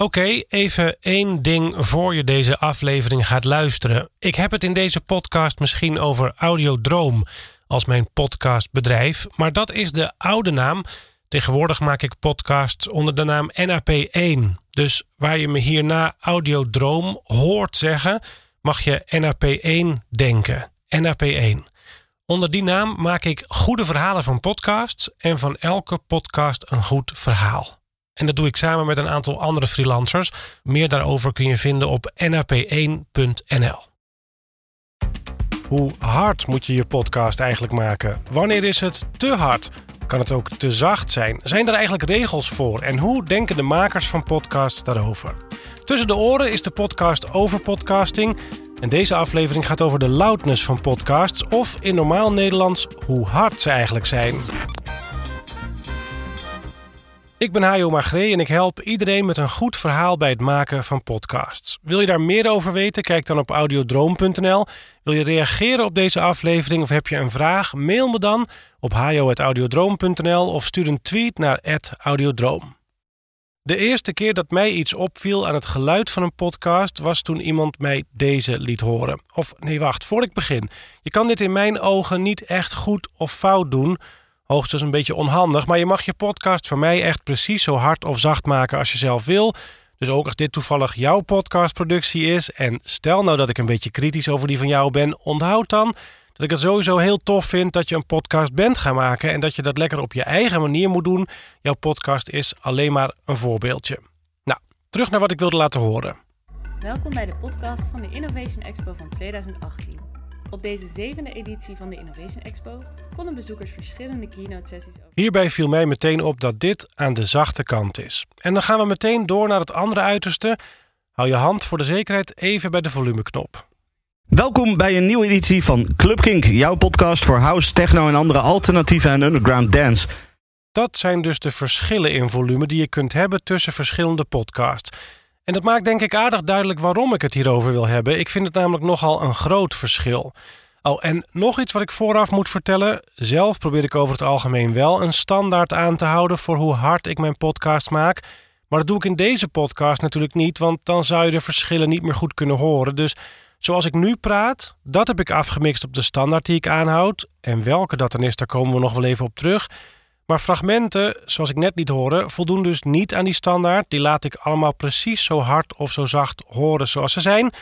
Oké, even één ding voor je deze aflevering gaat luisteren. Ik heb het in deze podcast misschien over Audiodroom als mijn podcastbedrijf, maar dat is de oude naam. Tegenwoordig maak ik podcasts onder de naam NAP1. Dus waar je me hierna Audiodroom hoort zeggen, mag je NAP1 denken. NAP1. Onder die naam maak ik goede verhalen van podcasts en van elke podcast een goed verhaal. En dat doe ik samen met een aantal andere freelancers. Meer daarover kun je vinden op nap1.nl. Hoe hard moet je je podcast eigenlijk maken? Wanneer is het te hard? Kan het ook te zacht zijn? Zijn er eigenlijk regels voor? En hoe denken de makers van podcasts daarover? Tussen de oren is de podcast over podcasting. En deze aflevering gaat over de loudness van podcasts, of in normaal Nederlands hoe hard ze eigenlijk zijn. Ik ben Hajo Magree en ik help iedereen met een goed verhaal bij het maken van podcasts. Wil je daar meer over weten? Kijk dan op audiodroom.nl. Wil je reageren op deze aflevering of heb je een vraag? Mail me dan op hajo.audiodroom.nl of stuur een tweet naar audiodroom. De eerste keer dat mij iets opviel aan het geluid van een podcast was toen iemand mij deze liet horen. Of nee, wacht, voor ik begin. Je kan dit in mijn ogen niet echt goed of fout doen hoogstens een beetje onhandig. Maar je mag je podcast voor mij echt precies zo hard of zacht maken als je zelf wil. Dus ook als dit toevallig jouw podcastproductie is. En stel nou dat ik een beetje kritisch over die van jou ben, onthoud dan dat ik het sowieso heel tof vind dat je een podcast bent gaan maken. En dat je dat lekker op je eigen manier moet doen. Jouw podcast is alleen maar een voorbeeldje. Nou, terug naar wat ik wilde laten horen. Welkom bij de podcast van de Innovation Expo van 2018. Op deze zevende editie van de Innovation Expo konden bezoekers verschillende keynote sessies over. Hierbij viel mij meteen op dat dit aan de zachte kant is. En dan gaan we meteen door naar het andere uiterste. Hou je hand voor de zekerheid even bij de volumeknop. Welkom bij een nieuwe editie van Club Kink, jouw podcast voor house, techno en andere alternatieve en underground dance. Dat zijn dus de verschillen in volume die je kunt hebben tussen verschillende podcasts. En dat maakt denk ik aardig duidelijk waarom ik het hierover wil hebben. Ik vind het namelijk nogal een groot verschil. Oh, en nog iets wat ik vooraf moet vertellen. Zelf probeer ik over het algemeen wel een standaard aan te houden voor hoe hard ik mijn podcast maak. Maar dat doe ik in deze podcast natuurlijk niet, want dan zou je de verschillen niet meer goed kunnen horen. Dus zoals ik nu praat, dat heb ik afgemixt op de standaard die ik aanhoud. En welke dat dan is, daar komen we nog wel even op terug. Maar fragmenten, zoals ik net liet horen, voldoen dus niet aan die standaard. Die laat ik allemaal precies zo hard of zo zacht horen zoals ze zijn,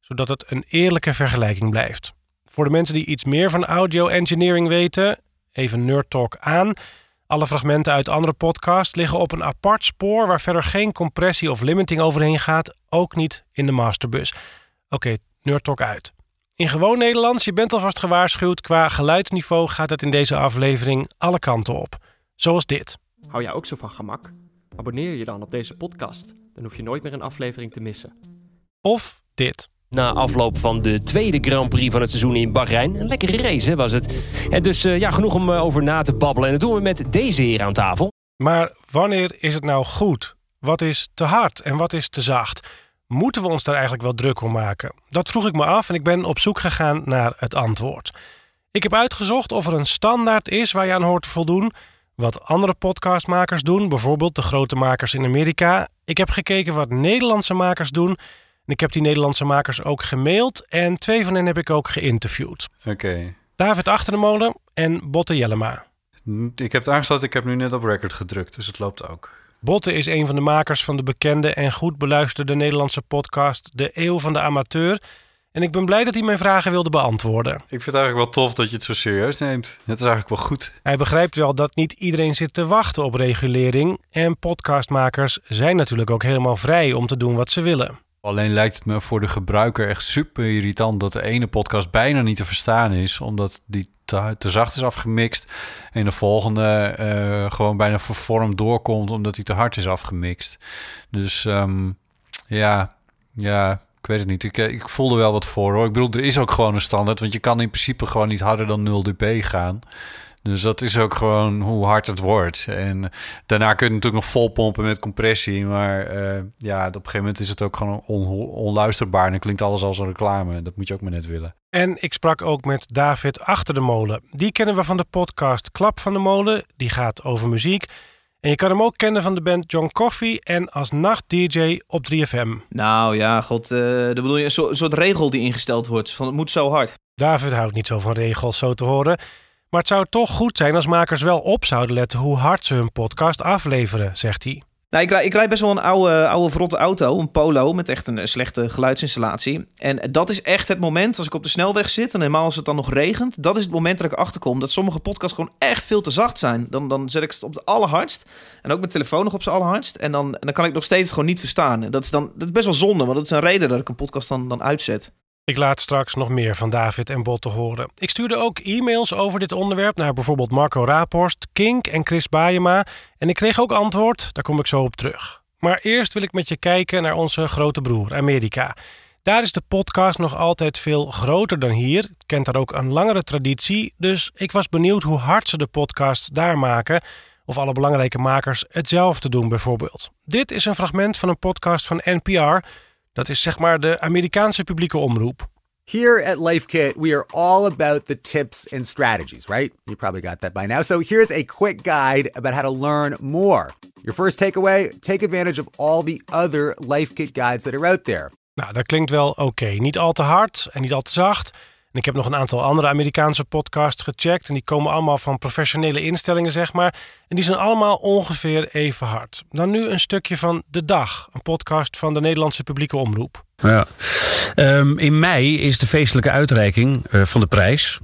zodat het een eerlijke vergelijking blijft. Voor de mensen die iets meer van audio engineering weten, even nerd talk aan. Alle fragmenten uit andere podcasts liggen op een apart spoor waar verder geen compressie of limiting overheen gaat, ook niet in de masterbus. Oké, okay, nerd talk uit. In gewoon Nederlands, je bent alvast gewaarschuwd, qua geluidsniveau gaat het in deze aflevering alle kanten op. Zoals dit. Hou jij ook zo van gemak? Abonneer je dan op deze podcast. Dan hoef je nooit meer een aflevering te missen. Of dit. Na afloop van de tweede Grand Prix van het seizoen in Bahrein. Een lekkere race was het. En dus uh, ja, genoeg om uh, over na te babbelen. En dat doen we met deze heer aan tafel. Maar wanneer is het nou goed? Wat is te hard en wat is te zacht? Moeten we ons daar eigenlijk wel druk om maken? Dat vroeg ik me af en ik ben op zoek gegaan naar het antwoord. Ik heb uitgezocht of er een standaard is waar je aan hoort te voldoen wat andere podcastmakers doen, bijvoorbeeld de grote makers in Amerika. Ik heb gekeken wat Nederlandse makers doen. En ik heb die Nederlandse makers ook gemaild en twee van hen heb ik ook geïnterviewd. Oké. David Achterdemolen en Botte Jellema. Ik heb het aangesloten, ik heb nu net op record gedrukt, dus het loopt ook. Botte is een van de makers van de bekende en goed beluisterde Nederlandse podcast De Eeuw van de Amateur. En ik ben blij dat hij mijn vragen wilde beantwoorden. Ik vind het eigenlijk wel tof dat je het zo serieus neemt. Het is eigenlijk wel goed. Hij begrijpt wel dat niet iedereen zit te wachten op regulering. En podcastmakers zijn natuurlijk ook helemaal vrij om te doen wat ze willen. Alleen lijkt het me voor de gebruiker echt super irritant dat de ene podcast bijna niet te verstaan is, omdat die te, te zacht is afgemixt. En de volgende uh, gewoon bijna vervormd doorkomt, omdat die te hard is afgemixt. Dus um, ja, ja, ik weet het niet. Ik, eh, ik voelde wel wat voor hoor. Ik bedoel, er is ook gewoon een standaard. Want je kan in principe gewoon niet harder dan 0 dB gaan. Dus dat is ook gewoon hoe hard het wordt. En daarna kun je natuurlijk nog vol pompen met compressie. Maar uh, ja, op een gegeven moment is het ook gewoon onluisterbaar. En dan klinkt alles als een reclame. Dat moet je ook maar net willen. En ik sprak ook met David Achter de Molen. Die kennen we van de podcast Klap van de Molen. Die gaat over muziek. En je kan hem ook kennen van de band John Coffee en als nacht-dj op 3FM. Nou ja, god, uh, dan bedoel je een soort, soort regel die ingesteld wordt. Van het moet zo hard. David houdt niet zo van regels, zo te horen. Maar het zou toch goed zijn als makers wel op zouden letten hoe hard ze hun podcast afleveren, zegt hij. Nou, ik, rijd, ik rijd best wel een oude, oude verrotte auto, een Polo, met echt een slechte geluidsinstallatie. En dat is echt het moment, als ik op de snelweg zit, en helemaal als het dan nog regent, dat is het moment dat ik achterkom dat sommige podcasts gewoon echt veel te zacht zijn. Dan, dan zet ik het op de allerhardst, en ook mijn telefoon nog op zijn allerhardst, en dan, dan kan ik nog steeds gewoon niet verstaan. Dat is dan dat is best wel zonde, want dat is een reden dat ik een podcast dan, dan uitzet. Ik laat straks nog meer van David en Botte horen. Ik stuurde ook e-mails over dit onderwerp naar bijvoorbeeld Marco Raaphorst, Kink en Chris Baayema. En ik kreeg ook antwoord, daar kom ik zo op terug. Maar eerst wil ik met je kijken naar onze grote broer, Amerika. Daar is de podcast nog altijd veel groter dan hier, kent daar ook een langere traditie. Dus ik was benieuwd hoe hard ze de podcast daar maken. Of alle belangrijke makers hetzelfde doen bijvoorbeeld. Dit is een fragment van een podcast van NPR Dat is zeg maar de Amerikaanse publieke omroep. Here at LifeKit, we are all about the tips and strategies, right? You probably got that by now. So here's a quick guide about how to learn more. Your first takeaway take advantage of all the other LifeKit guides that are out there. Nou, dat klinkt wel oké. Niet al te hard en niet al te zacht. Ik heb nog een aantal andere Amerikaanse podcasts gecheckt. En die komen allemaal van professionele instellingen, zeg maar. En die zijn allemaal ongeveer even hard. Dan nu een stukje van De Dag, een podcast van de Nederlandse publieke omroep. Ja. Um, in mei is de feestelijke uitreiking uh, van de prijs.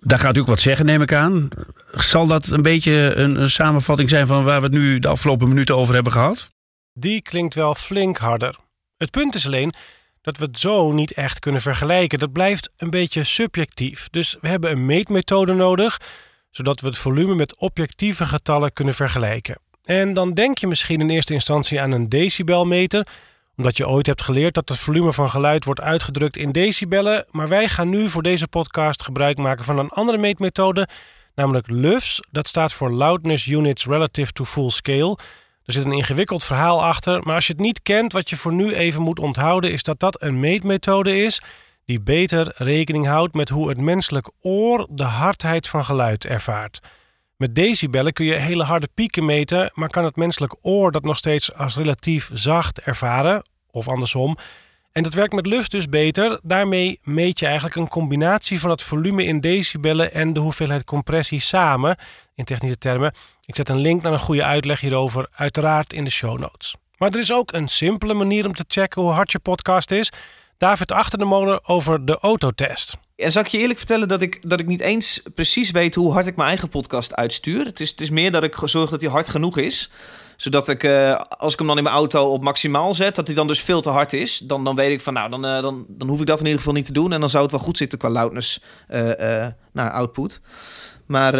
Daar gaat u ook wat zeggen, neem ik aan. Zal dat een beetje een, een samenvatting zijn van waar we het nu de afgelopen minuten over hebben gehad? Die klinkt wel flink harder. Het punt is alleen dat we het zo niet echt kunnen vergelijken. Dat blijft een beetje subjectief. Dus we hebben een meetmethode nodig, zodat we het volume met objectieve getallen kunnen vergelijken. En dan denk je misschien in eerste instantie aan een decibelmeter, omdat je ooit hebt geleerd dat het volume van geluid wordt uitgedrukt in decibellen. Maar wij gaan nu voor deze podcast gebruik maken van een andere meetmethode, namelijk LUFS. Dat staat voor Loudness Units Relative to Full Scale. Er zit een ingewikkeld verhaal achter, maar als je het niet kent, wat je voor nu even moet onthouden, is dat dat een meetmethode is die beter rekening houdt met hoe het menselijk oor de hardheid van geluid ervaart. Met decibellen kun je hele harde pieken meten, maar kan het menselijk oor dat nog steeds als relatief zacht ervaren, of andersom. En dat werkt met lucht dus beter. Daarmee meet je eigenlijk een combinatie van het volume in decibellen en de hoeveelheid compressie samen, in technische termen. Ik zet een link naar een goede uitleg hierover, uiteraard in de show notes. Maar er is ook een simpele manier om te checken hoe hard je podcast is. David achter de molen over de autotest. En zal ik je eerlijk vertellen dat ik, dat ik niet eens precies weet hoe hard ik mijn eigen podcast uitstuur. Het is, het is meer dat ik zorg dat hij hard genoeg is zodat ik, uh, als ik hem dan in mijn auto op maximaal zet, dat hij dan dus veel te hard is. Dan, dan weet ik van, nou, dan, uh, dan, dan hoef ik dat in ieder geval niet te doen. En dan zou het wel goed zitten qua loudness uh, naar output. Maar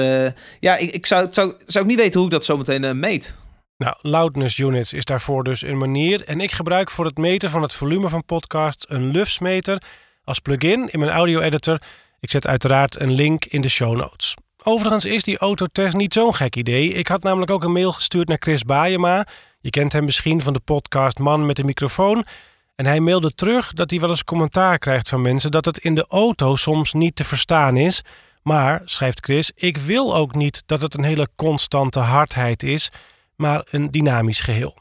ja, ik, ik zou, zou, zou niet weten hoe ik dat zo meteen meet. Nou, loudness units is daarvoor dus een manier. En ik gebruik voor het meten van het volume van podcasts een LUFS meter als plugin in mijn audio editor. Ik zet uiteraard een link in de show notes. Overigens is die autotest niet zo'n gek idee. Ik had namelijk ook een mail gestuurd naar Chris Baayema. Je kent hem misschien van de podcast Man met de microfoon. En hij mailde terug dat hij wel eens commentaar krijgt van mensen dat het in de auto soms niet te verstaan is. Maar, schrijft Chris, ik wil ook niet dat het een hele constante hardheid is, maar een dynamisch geheel.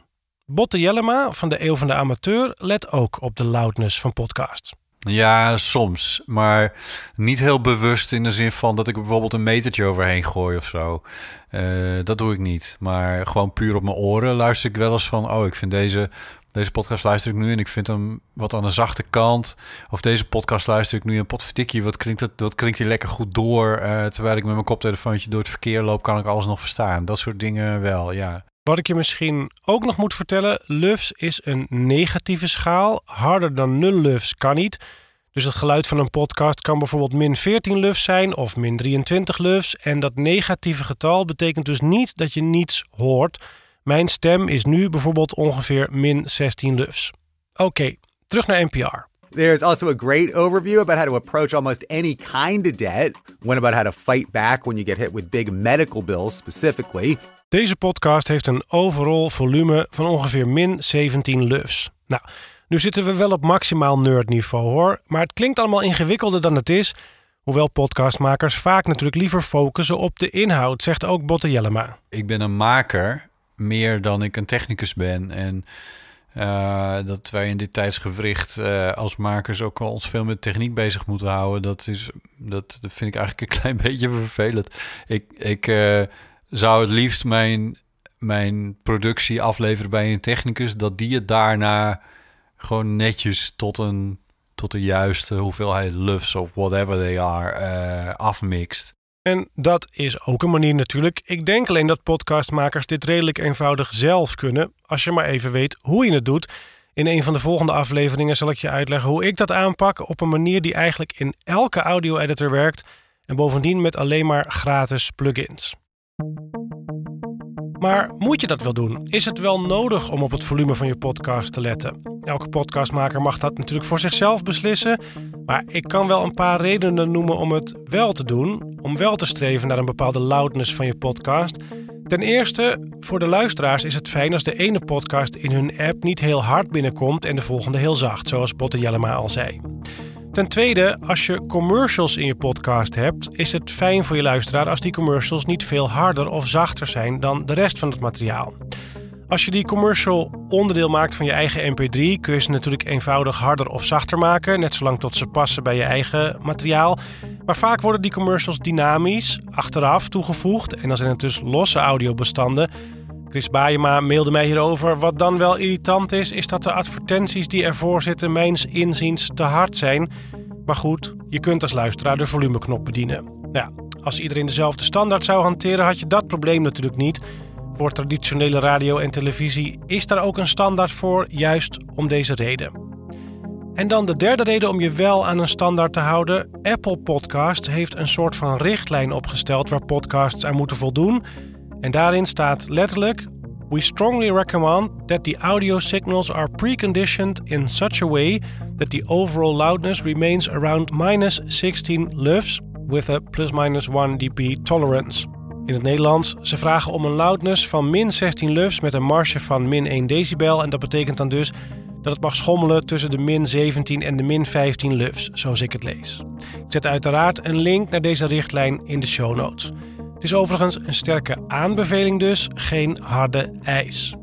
Botte Jellema van de Eeuw van de Amateur let ook op de loudness van podcasts. Ja, soms. Maar niet heel bewust in de zin van dat ik bijvoorbeeld een metertje overheen gooi of zo. Uh, dat doe ik niet. Maar gewoon puur op mijn oren luister ik wel eens van... oh, ik vind deze, deze podcast luister ik nu en ik vind hem wat aan de zachte kant. Of deze podcast luister ik nu en potverdikkie, wat klinkt, dat, wat klinkt die lekker goed door. Uh, terwijl ik met mijn koptelefoontje door het verkeer loop, kan ik alles nog verstaan. Dat soort dingen wel, ja. Wat ik je misschien ook nog moet vertellen, LUFS is een negatieve schaal. Harder dan 0 LUFS kan niet. Dus het geluid van een podcast kan bijvoorbeeld min 14 LUFS zijn of min 23 LUFS. En dat negatieve getal betekent dus niet dat je niets hoort. Mijn stem is nu bijvoorbeeld ongeveer min 16 LUFS. Oké, terug naar NPR. There's also a great overview about how to approach almost any kind of debt, one about how to fight back when you get hit with big medical bills specifically. Deze podcast heeft een overall volume van ongeveer min 17 LUFS. Nou, nu zitten we wel op maximaal nerdniveau hoor, maar het klinkt allemaal ingewikkelder dan het is. Hoewel podcastmakers vaak natuurlijk liever focussen op de inhoud, zegt ook Botte Jellema. Ik ben een maker meer dan ik een technicus ben. En eh, dat wij in dit tijdsgewricht eh, als makers ook wel ons veel met techniek bezig moeten houden. Dat, is, dat, dat vind ik eigenlijk een klein beetje vervelend. Ik, ik eh, zou het liefst mijn, mijn productie afleveren bij een technicus. Dat die het daarna gewoon netjes tot een tot de juiste hoeveelheid lufs of whatever they are afmixt. En dat is ook een manier natuurlijk. Ik denk alleen dat podcastmakers dit redelijk eenvoudig zelf kunnen, als je maar even weet hoe je het doet. In een van de volgende afleveringen zal ik je uitleggen hoe ik dat aanpak op een manier die eigenlijk in elke audio-editor werkt en bovendien met alleen maar gratis plugins. Maar moet je dat wel doen? Is het wel nodig om op het volume van je podcast te letten? Elke podcastmaker mag dat natuurlijk voor zichzelf beslissen. Maar ik kan wel een paar redenen noemen om het wel te doen. Om wel te streven naar een bepaalde loudness van je podcast. Ten eerste, voor de luisteraars is het fijn als de ene podcast in hun app niet heel hard binnenkomt en de volgende heel zacht, zoals Botte Jellema al zei. Ten tweede, als je commercials in je podcast hebt, is het fijn voor je luisteraar als die commercials niet veel harder of zachter zijn dan de rest van het materiaal. Als je die commercial onderdeel maakt van je eigen MP3, kun je ze natuurlijk eenvoudig harder of zachter maken, net zolang tot ze passen bij je eigen materiaal. Maar vaak worden die commercials dynamisch, achteraf toegevoegd en dan zijn het dus losse audiobestanden. Chris Baayema mailde mij hierover. Wat dan wel irritant is, is dat de advertenties die ervoor zitten mijns inziens te hard zijn. Maar goed, je kunt als luisteraar de volumeknop bedienen. Ja, als iedereen dezelfde standaard zou hanteren, had je dat probleem natuurlijk niet. Voor traditionele radio en televisie is daar ook een standaard voor, juist om deze reden. En dan de derde reden om je wel aan een standaard te houden. Apple Podcast heeft een soort van richtlijn opgesteld waar podcasts aan moeten voldoen. En daarin staat letterlijk: We strongly recommend that the audio signals are preconditioned in such a way that the overall loudness remains around minus 16 lufs with a plus minus 1 dB tolerance. In het Nederlands, ze vragen om een loudness van min 16 lufs met een marge van min 1 decibel. En dat betekent dan dus dat het mag schommelen tussen de min 17 en de min 15 lufs, zoals ik het lees. Ik zet uiteraard een link naar deze richtlijn in de show notes. Het is overigens een sterke aanbeveling dus, geen harde eis.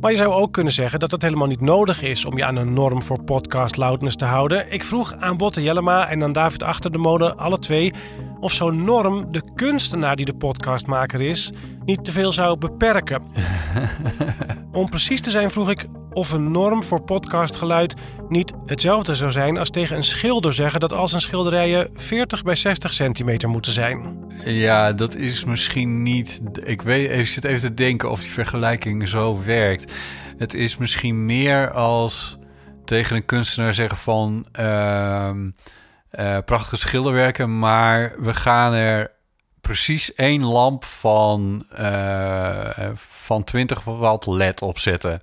Maar je zou ook kunnen zeggen dat het helemaal niet nodig is om je aan een norm voor podcast loudness te houden. Ik vroeg aan Botte Jellema en aan David Achter de Molen, alle twee, of zo'n norm de kunstenaar die de podcastmaker is niet te veel zou beperken. Om precies te zijn vroeg ik of een norm voor podcastgeluid niet hetzelfde zou zijn als tegen een schilder zeggen dat al zijn schilderijen 40 bij 60 centimeter moeten zijn. Ja, dat is misschien niet. Ik, weet, ik zit even te denken of die vergelijking zo werkt. Het is misschien meer als tegen een kunstenaar zeggen van. Uh, uh, prachtige schilderwerken, maar we gaan er precies één lamp van, uh, van 20 watt LED op zetten.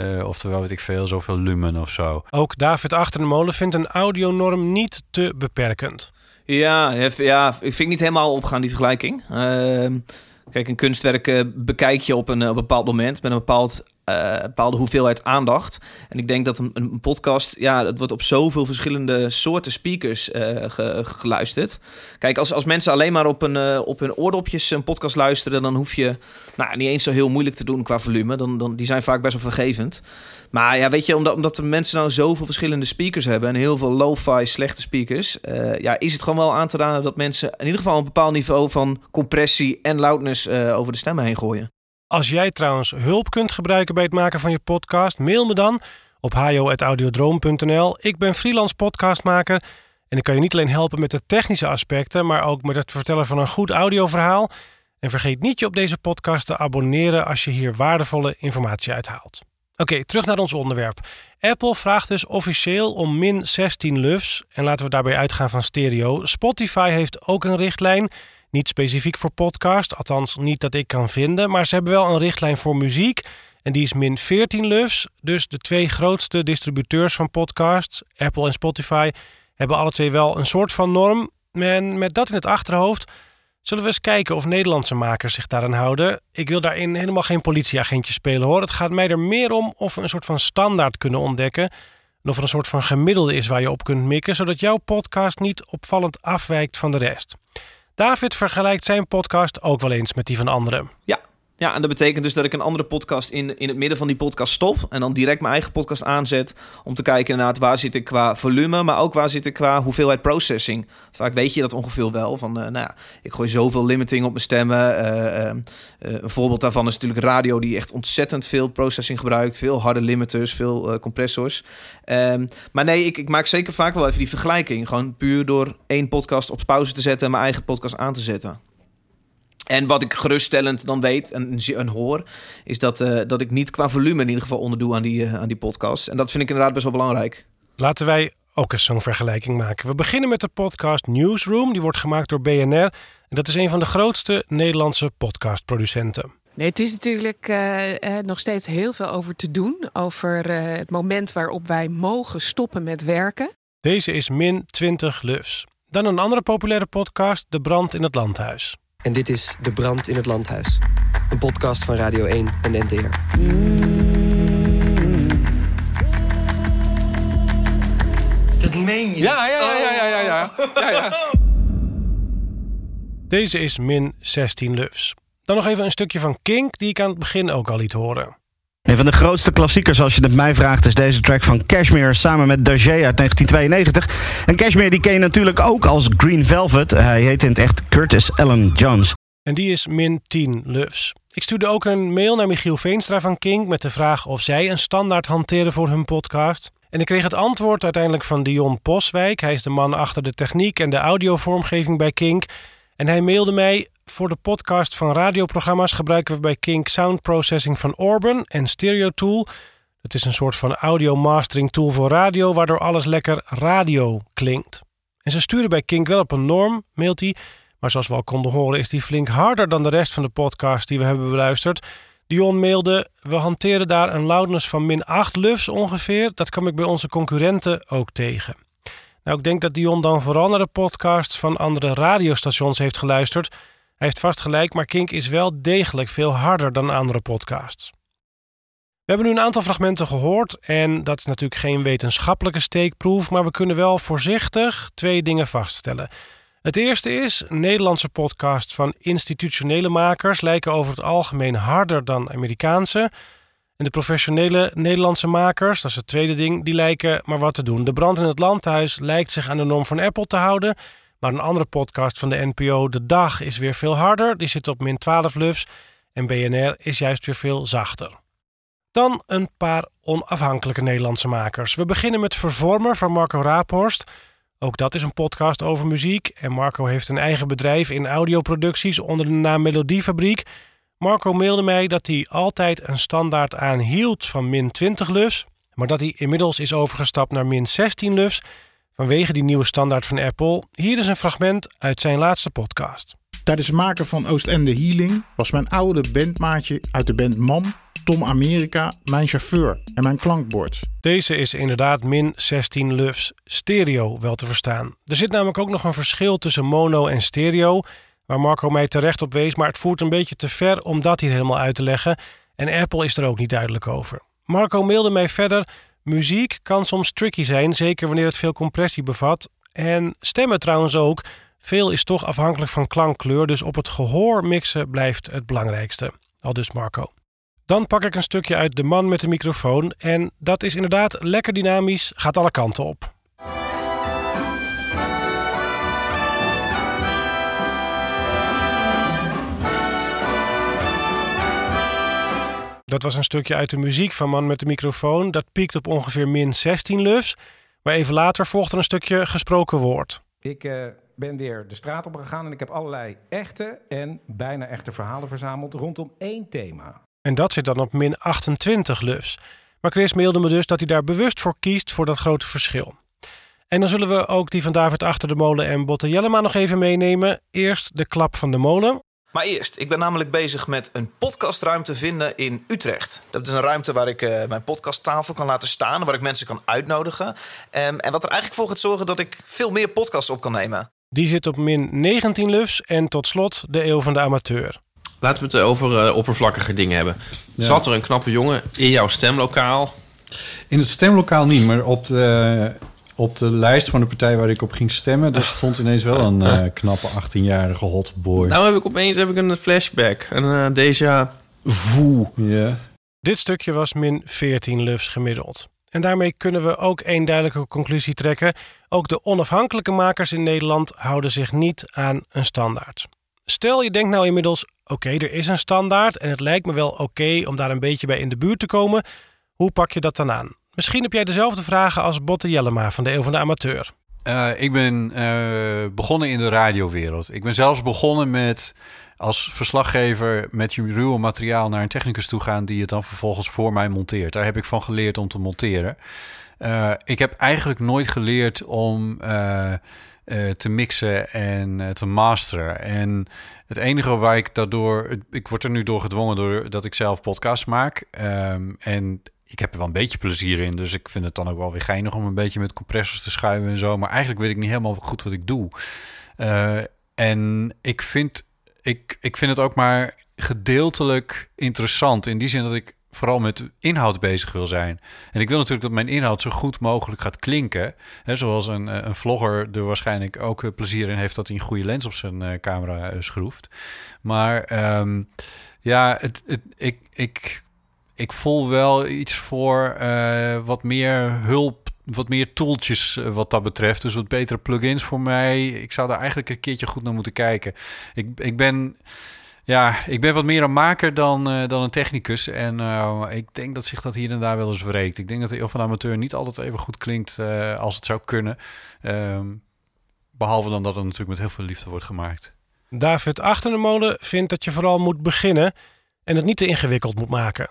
Uh, oftewel, weet ik veel, zoveel lumen of zo. Ook David Achter de Molen vindt een audionorm niet te beperkend. Ja, ja, ik vind niet helemaal opgaan die vergelijking. Uh, kijk, een kunstwerk bekijk je op een, op een bepaald moment met een bepaald uh, bepaalde hoeveelheid aandacht. En ik denk dat een, podcast, ja, het wordt op zoveel verschillende soorten speakers uh, geluisterd. Kijk, als, als mensen alleen maar op, een, uh, op hun oordopjes een podcast luisteren, dan hoef je nou, niet eens zo heel moeilijk te doen qua volume. Dan, dan, die zijn vaak best wel vergevend. Maar ja, weet je, omdat, omdat de mensen nou zoveel verschillende speakers hebben en heel veel lo-fi slechte speakers, ja, is het gewoon wel aan te raden dat mensen in ieder geval een bepaald niveau van compressie en loudness over de stemmen heen gooien. Als jij trouwens hulp kunt gebruiken bij het maken van je podcast, mail me dan op hajo.audiodroom.nl. Ik ben freelance podcastmaker en ik kan je niet alleen helpen met de technische aspecten, maar ook met het vertellen van een goed audioverhaal. En vergeet niet je op deze podcast te abonneren als je hier waardevolle informatie uithaalt. Oké, terug naar ons onderwerp. Apple vraagt dus officieel om min 16 lufs en laten we daarbij uitgaan van stereo. Spotify heeft ook een richtlijn niet specifiek voor podcast, althans niet dat ik kan vinden. Maar ze hebben wel een richtlijn voor muziek. En die is min 14 lufs. Dus de twee grootste distributeurs van podcasts, Apple en Spotify, hebben alle twee wel een soort van norm. En met dat in het achterhoofd zullen we eens kijken of Nederlandse makers zich daaraan houden. Ik wil daarin helemaal geen politieagentje spelen hoor. Het gaat mij er meer om of we een soort van standaard kunnen ontdekken. En of er een soort van gemiddelde is waar je op kunt mikken, zodat jouw podcast niet opvallend afwijkt van de rest. David vergelijkt zijn podcast ook wel eens met die van anderen. Ja, Ja, en dat betekent dus dat ik een andere podcast in, in het midden van die podcast stop. En dan direct mijn eigen podcast aanzet. Om te kijken inderdaad waar zit ik qua volume. Maar ook waar zit ik qua hoeveelheid processing. Vaak weet je dat ongeveer wel. Van, eh, nou ja, ik gooi zoveel limiting op mijn stemmen. Eh, eh, een voorbeeld daarvan is natuurlijk radio die echt ontzettend veel processing gebruikt. Veel harde limiters, veel compressors. Ehm, maar nee, ik, ik maak zeker vaak wel even die vergelijking. Gewoon puur door één podcast op pauze te zetten en mijn eigen podcast aan te zetten. En wat ik geruststellend dan weet en, en hoor, is dat, uh, dat ik niet qua volume in ieder geval onderdoe aan die, uh, aan die podcast. En dat vind ik inderdaad best wel belangrijk. Laten wij ook eens zo'n vergelijking maken. We beginnen met de podcast Newsroom. Die wordt gemaakt door BNR. En dat is een van de grootste Nederlandse podcastproducenten. Nee, het is natuurlijk uh, nog steeds heel veel over te doen. Over het moment waarop wij mogen stoppen met werken. Deze is min 20 lufs. Dan een andere populaire podcast, De Brand in het Landhuis. En dit is De Brand in het Landhuis. Een podcast van Radio 1 en NTR. Dat meen je? Ja, ja, ja, ja, ja, ja. ja, ja. Deze is min 16 lufs. Dan nog even een stukje van Kink, die ik aan het begin ook al liet horen. Een van de grootste klassiekers, als je het mij vraagt, is deze track van Cashmere samen met Dajé uit 1992. En Cashmere die ken je natuurlijk ook als Green Velvet. Hij heet in het echt Curtis Allen Jones. En die is min 10 lufs. Ik stuurde ook een mail naar Michiel Veenstra van King met de vraag of zij een standaard hanteren voor hun podcast. En ik kreeg het antwoord uiteindelijk van Dion Poswijk. Hij is de man achter de techniek en de audiovormgeving bij Kink. En hij mailde mij: Voor de podcast van radioprogramma's gebruiken we bij Kink Sound Processing van Orban en Stereo Tool. Het is een soort van audio mastering tool voor radio, waardoor alles lekker radio klinkt. En ze sturen bij Kink wel op een norm, mailt hij. Maar zoals we al konden horen, is die flink harder dan de rest van de podcast die we hebben beluisterd. Dion mailde: We hanteren daar een loudness van min 8 lufs ongeveer. Dat kwam ik bij onze concurrenten ook tegen. Nou, ik denk dat Dion dan vooral naar de podcasts van andere radiostations heeft geluisterd. Heeft vast gelijk, maar Kink is wel degelijk veel harder dan andere podcasts. We hebben nu een aantal fragmenten gehoord en dat is natuurlijk geen wetenschappelijke steekproef, maar we kunnen wel voorzichtig twee dingen vaststellen. Het eerste is, Nederlandse podcasts van institutionele makers lijken over het algemeen harder dan Amerikaanse. En de professionele Nederlandse makers, dat is het tweede ding, die lijken maar wat te doen. De brand in het landhuis lijkt zich aan de norm van Apple te houden. Maar een andere podcast van de NPO, De Dag, is weer veel harder. Die zit op min 12 lufs. En BNR is juist weer veel zachter. Dan een paar onafhankelijke Nederlandse makers. We beginnen met Vervormer van Marco Raaphorst. Ook dat is een podcast over muziek. En Marco heeft een eigen bedrijf in audioproducties onder de naam Melodiefabriek. Marco mailde mij dat hij altijd een standaard aanhield van min 20 lufs, maar dat hij inmiddels is overgestapt naar min 16 lufs vanwege die nieuwe standaard van Apple. Hier is een fragment uit zijn laatste podcast. Tijdens het maken van Oostende Healing was mijn oude bandmaatje uit de band Mam, Tom Amerika, mijn chauffeur en mijn klankbord. Deze is inderdaad min 16 lufs, stereo wel te verstaan. Er zit namelijk ook nog een verschil tussen mono en stereo waar Marco mij terecht op wees, maar het voert een beetje te ver om dat hier helemaal uit te leggen. En Apple is er ook niet duidelijk over. Marco mailde mij verder: muziek kan soms tricky zijn, zeker wanneer het veel compressie bevat. En stemmen trouwens ook. Veel is toch afhankelijk van klankkleur, dus op het gehoor mixen blijft het belangrijkste. Al dus Marco. Dan pak ik een stukje uit De Man met de microfoon. En dat is inderdaad lekker dynamisch, gaat alle kanten op. Dat was een stukje uit de muziek van Man met de microfoon. Dat piekt op ongeveer min 16 lufs. Maar even later volgt er een stukje gesproken woord. Ik uh, ben weer de straat op gegaan en ik heb allerlei echte en bijna echte verhalen verzameld rondom één thema. En dat zit dan op min 28 lufs. Maar Chris mailde me dus dat hij daar bewust voor kiest voor dat grote verschil. En dan zullen we ook die van David Achter de Molen en Botte Jellema nog even meenemen. Eerst de klap van de molen. Maar eerst, ik ben namelijk bezig met een podcastruimte vinden in Utrecht. Dat is een ruimte waar ik uh, mijn podcasttafel kan laten staan, waar ik mensen kan uitnodigen. Um, en wat er eigenlijk voor gaat zorgen dat ik veel meer podcasts op kan nemen. Die zit op min 19 lufs en tot slot de eeuw van de amateur. Laten we het over uh, oppervlakkige dingen hebben. Ja. Zat er een knappe jongen in jouw stemlokaal? In het stemlokaal niet, maar op de op de lijst van de partij waar ik op ging stemmen, daar stond ineens wel een uh, knappe 18-jarige hotboy. Nou heb ik opeens heb ik een flashback, een uh, déjà. Ja. Dit stukje was min 14 lufs gemiddeld. En daarmee kunnen we ook één duidelijke conclusie trekken. Ook de onafhankelijke makers in Nederland houden zich niet aan een standaard. Stel je denkt nou inmiddels, oké, er is een standaard en het lijkt me wel oké om daar een beetje bij in de buurt te komen. Hoe pak je dat dan aan? Misschien heb jij dezelfde vragen als Botte Jellema van de Eeuw van de Amateur. Uh, ik ben uh, begonnen in de radiowereld. Ik ben zelfs begonnen met als verslaggever met je ruwe materiaal naar een technicus toe gaan die het dan vervolgens voor mij monteert. Daar heb ik van geleerd om te monteren. Uh, ik heb eigenlijk nooit geleerd om te mixen en te masteren. En het enige waar ik daardoor. Ik word er nu door gedwongen doordat ik zelf podcasts maak. Um, en ik heb er wel een beetje plezier in. Dus ik vind het dan ook wel weer geinig om een beetje met compressors te schuiven en zo. Maar eigenlijk weet ik niet helemaal goed wat ik doe. Uh, en ik vind, ik, ik vind het ook maar gedeeltelijk interessant. In die zin dat ik vooral met inhoud bezig wil zijn. En ik wil natuurlijk dat mijn inhoud zo goed mogelijk gaat klinken. He, zoals een, eh, een vlogger er waarschijnlijk ook eh, plezier in heeft dat hij een goede lens op zijn camera schroeft. Maar um, ja, het, het, ik, ik ik voel wel iets voor uh, wat meer hulp, wat meer tooltjes uh, wat dat betreft. Dus wat betere plugins voor mij. Ik zou daar eigenlijk een keertje goed naar moeten kijken. Ik, ik ben. Ja, ik ben wat meer een maker dan, uh, dan een technicus. En ik denk dat zich dat hier en daar wel eens wreekt. Ik denk dat de Eeuw van Amateur niet altijd even goed klinkt als het zou kunnen. Ehm, behalve dan dat het natuurlijk met heel veel liefde wordt gemaakt. David Achter de vindt dat je vooral moet beginnen en het niet te ingewikkeld moet maken.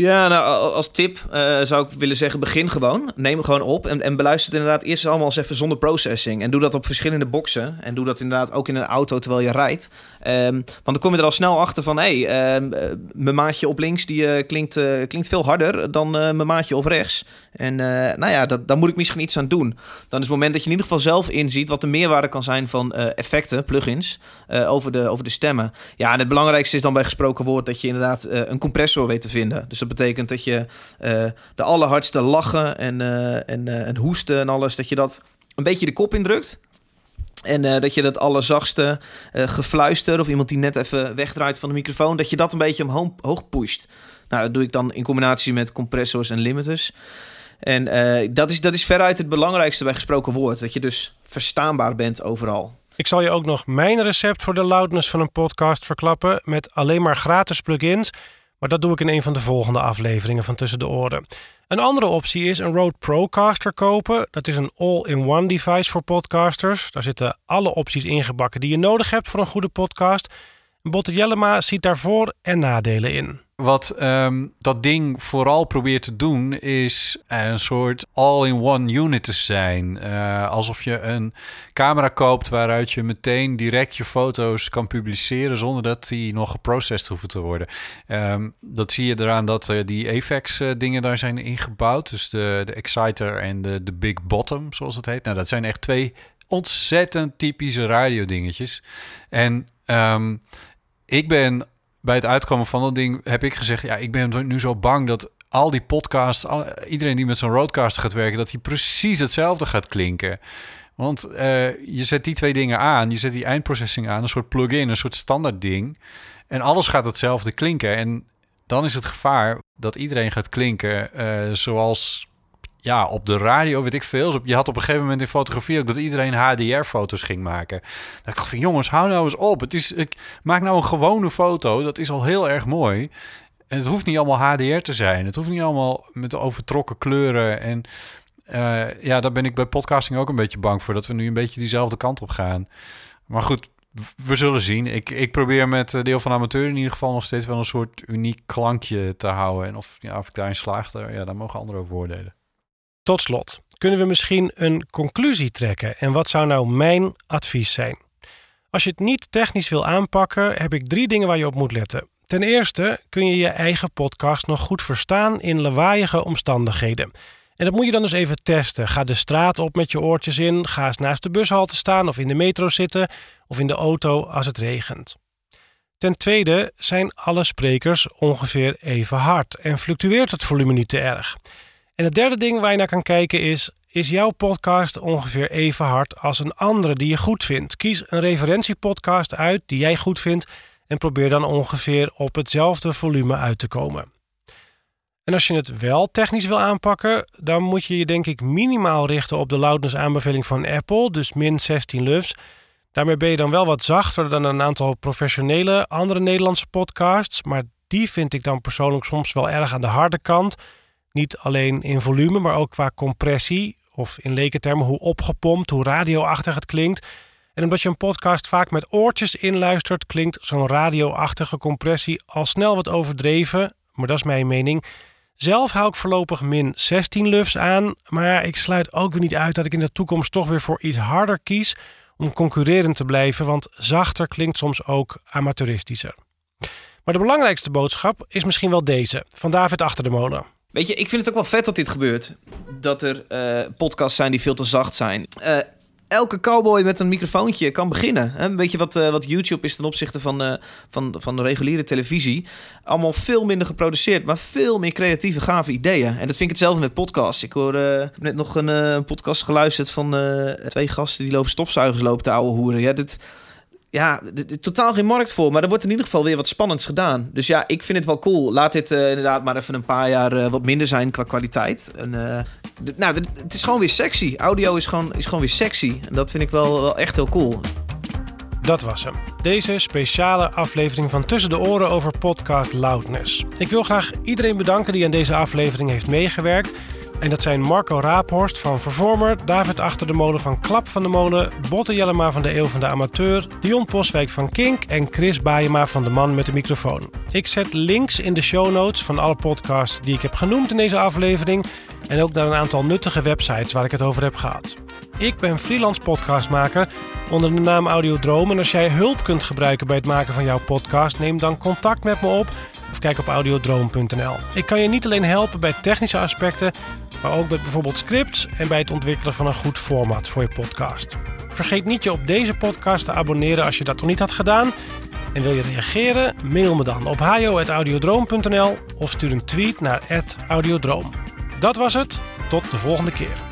Ja, nou, als tip uh, zou ik willen zeggen, begin gewoon. Neem gewoon op en, en beluister het inderdaad eerst allemaal eens even zonder processing. En doe dat op verschillende boxen. En doe dat inderdaad ook in een auto terwijl je rijdt. Um, want dan kom je er al snel achter van... hé, hey, um, mijn maatje op links die, uh, klinkt, uh, klinkt veel harder dan mijn maatje op rechts. En nou ja, dat, daar moet ik misschien iets aan doen. Dan is het moment dat je in ieder geval zelf inziet... wat de meerwaarde kan zijn van effecten, plugins, over, de, over de stemmen. Ja, en het belangrijkste is dan bij gesproken woord... dat je inderdaad een compressor weet te vinden. Dus dat betekent dat je de allerhardste lachen en, en, en hoesten en alles, dat je dat een beetje de kop indrukt. En dat je dat allerzachtste gefluister of iemand die net even wegdraait van de microfoon, dat je dat een beetje omhoog hoog pusht. Nou, dat doe ik dan in combinatie met compressors en limiters. En dat, is, dat is veruit het belangrijkste bij gesproken woord. Dat je dus verstaanbaar bent overal. Ik zal je ook nog mijn recept voor de loudness van een podcast verklappen. Met alleen maar gratis plugins. Maar dat doe ik in een van de volgende afleveringen van Tussen de Oren. Een andere optie is een Rode Procaster kopen. Dat is een all-in-one device voor podcasters. Daar zitten alle opties ingebakken die je nodig hebt voor een goede podcast. Botte Jellema ziet daar voor- en nadelen in. Wat um, dat ding vooral probeert te doen, is een soort all-in-one unit te zijn. Uh, alsof je een camera koopt waaruit je meteen direct je foto's kan publiceren zonder dat die nog geprocessed hoeven te worden. Um, dat zie je eraan dat uh, die uh, dingen daar zijn ingebouwd. Dus de, de Exciter en de, de Big Bottom, zoals het heet. Nou, dat zijn echt twee ontzettend typische radiodingetjes. En um, ik ben bij het uitkomen van dat ding heb ik gezegd: ja, ik ben nu zo bang dat al die podcasts, iedereen die met zo'n roadcaster gaat werken, dat hij precies hetzelfde gaat klinken. Want uh, je zet die twee dingen aan, je zet die eindprocessing aan, een soort plugin, een soort standaard ding. En alles gaat hetzelfde klinken. En dan is het gevaar dat iedereen gaat klinken uh, zoals ja, op de radio, weet ik veel. Je had op een gegeven moment in fotografie ook dat iedereen HDR-foto's ging maken. Dan dacht ik van, jongens, hou nou eens op. Het is, ik, maak nou een gewone foto, dat is al heel erg mooi. En het hoeft niet allemaal HDR te zijn. Het hoeft niet allemaal met overtrokken kleuren. En uh, ja, daar ben ik bij podcasting ook een beetje bang voor. Dat we nu een beetje diezelfde kant op gaan. Maar goed, we zullen zien. Ik, ik probeer met deel van amateur in ieder geval nog steeds wel een soort uniek klankje te houden. En of, ja, of ik daarin slaag, daar, ja, daar mogen anderen over oordelen. Tot slot, kunnen we misschien een conclusie trekken en wat zou nou mijn advies zijn? Als je het niet technisch wil aanpakken, heb ik drie dingen waar je op moet letten. Ten eerste kun je je eigen podcast nog goed verstaan in lawaaiige omstandigheden. En dat moet je dan dus even testen. Ga de straat op met je oortjes in, ga eens naast de bushalte staan of in de metro zitten of in de auto als het regent. Ten tweede zijn alle sprekers ongeveer even hard en fluctueert het volume niet te erg. En het derde ding waar je naar kan kijken is: is jouw podcast ongeveer even hard als een andere die je goed vindt? Kies een referentiepodcast uit die jij goed vindt en probeer dan ongeveer op hetzelfde volume uit te komen. En als je het wel technisch wil aanpakken, dan moet je je denk ik minimaal richten op de loudness aanbeveling van Apple, dus min 16 lufs. Daarmee ben je dan wel wat zachter dan een aantal professionele andere Nederlandse podcasts, maar die vind ik dan persoonlijk soms wel erg aan de harde kant. Niet alleen in volume, maar ook qua compressie, of in lekentermen hoe opgepompt, hoe radioachtig het klinkt. En omdat je een podcast vaak met oortjes inluistert, klinkt zo'n radioachtige compressie al snel wat overdreven, maar dat is mijn mening. Zelf hou ik voorlopig min 16 lufs aan, maar ik sluit ook weer niet uit dat ik in de toekomst toch weer voor iets harder kies om concurrerend te blijven, want zachter klinkt soms ook amateuristischer. Maar de belangrijkste boodschap is misschien wel deze, van David Achter de Molen. Weet je, ik vind het ook wel vet dat dit gebeurt. Dat er uh, podcasts zijn die veel te zacht zijn. Uh, elke cowboy met een microfoontje kan beginnen. Een beetje wat, uh, wat YouTube is ten opzichte van, van, van de reguliere televisie. Allemaal veel minder geproduceerd, maar veel meer creatieve, gave ideeën. En dat vind ik hetzelfde met podcasts. Ik hoor net nog een podcast geluisterd van twee gasten die lopen stofzuigers lopen te ouwe hoeren. Ja, dit ja, totaal geen markt voor. Maar er wordt in ieder geval weer wat spannends gedaan. Dus ja, ik vind het wel cool. Laat dit uh, inderdaad maar even een paar jaar uh, wat minder zijn qua kwaliteit. En, uh, nou, het is gewoon weer sexy. Audio is gewoon, is gewoon weer sexy. En dat vind ik wel, wel echt heel cool. Dat was hem. Deze speciale aflevering van Tussen de Oren over podcast Loudness. Ik wil graag iedereen bedanken die aan deze aflevering heeft meegewerkt. En dat zijn Marco Raaphorst van Vervormer, David Achter de Molen van Klap van de Molen, Botte Jellema van de Eeuw van de Amateur, Dion Poswijk van Kink en Chris Baayema van De Man met de Microfoon. Ik zet links in de show notes van alle podcasts die ik heb genoemd in deze aflevering en ook naar een aantal nuttige websites waar ik het over heb gehad. Ik ben freelance podcastmaker onder de naam Audiodroom en als jij hulp kunt gebruiken bij het maken van jouw podcast, neem dan contact met me op of kijk op audiodroom.nl. Ik kan je niet alleen helpen bij technische aspecten, maar ook met bijvoorbeeld scripts en bij het ontwikkelen van een goed format voor je podcast. Vergeet niet je op deze podcast te abonneren als je dat nog niet had gedaan. En wil je reageren? Mail me dan op hajo.audiodroom.nl of stuur een tweet naar @audiodroom. Dat was het. Tot de volgende keer.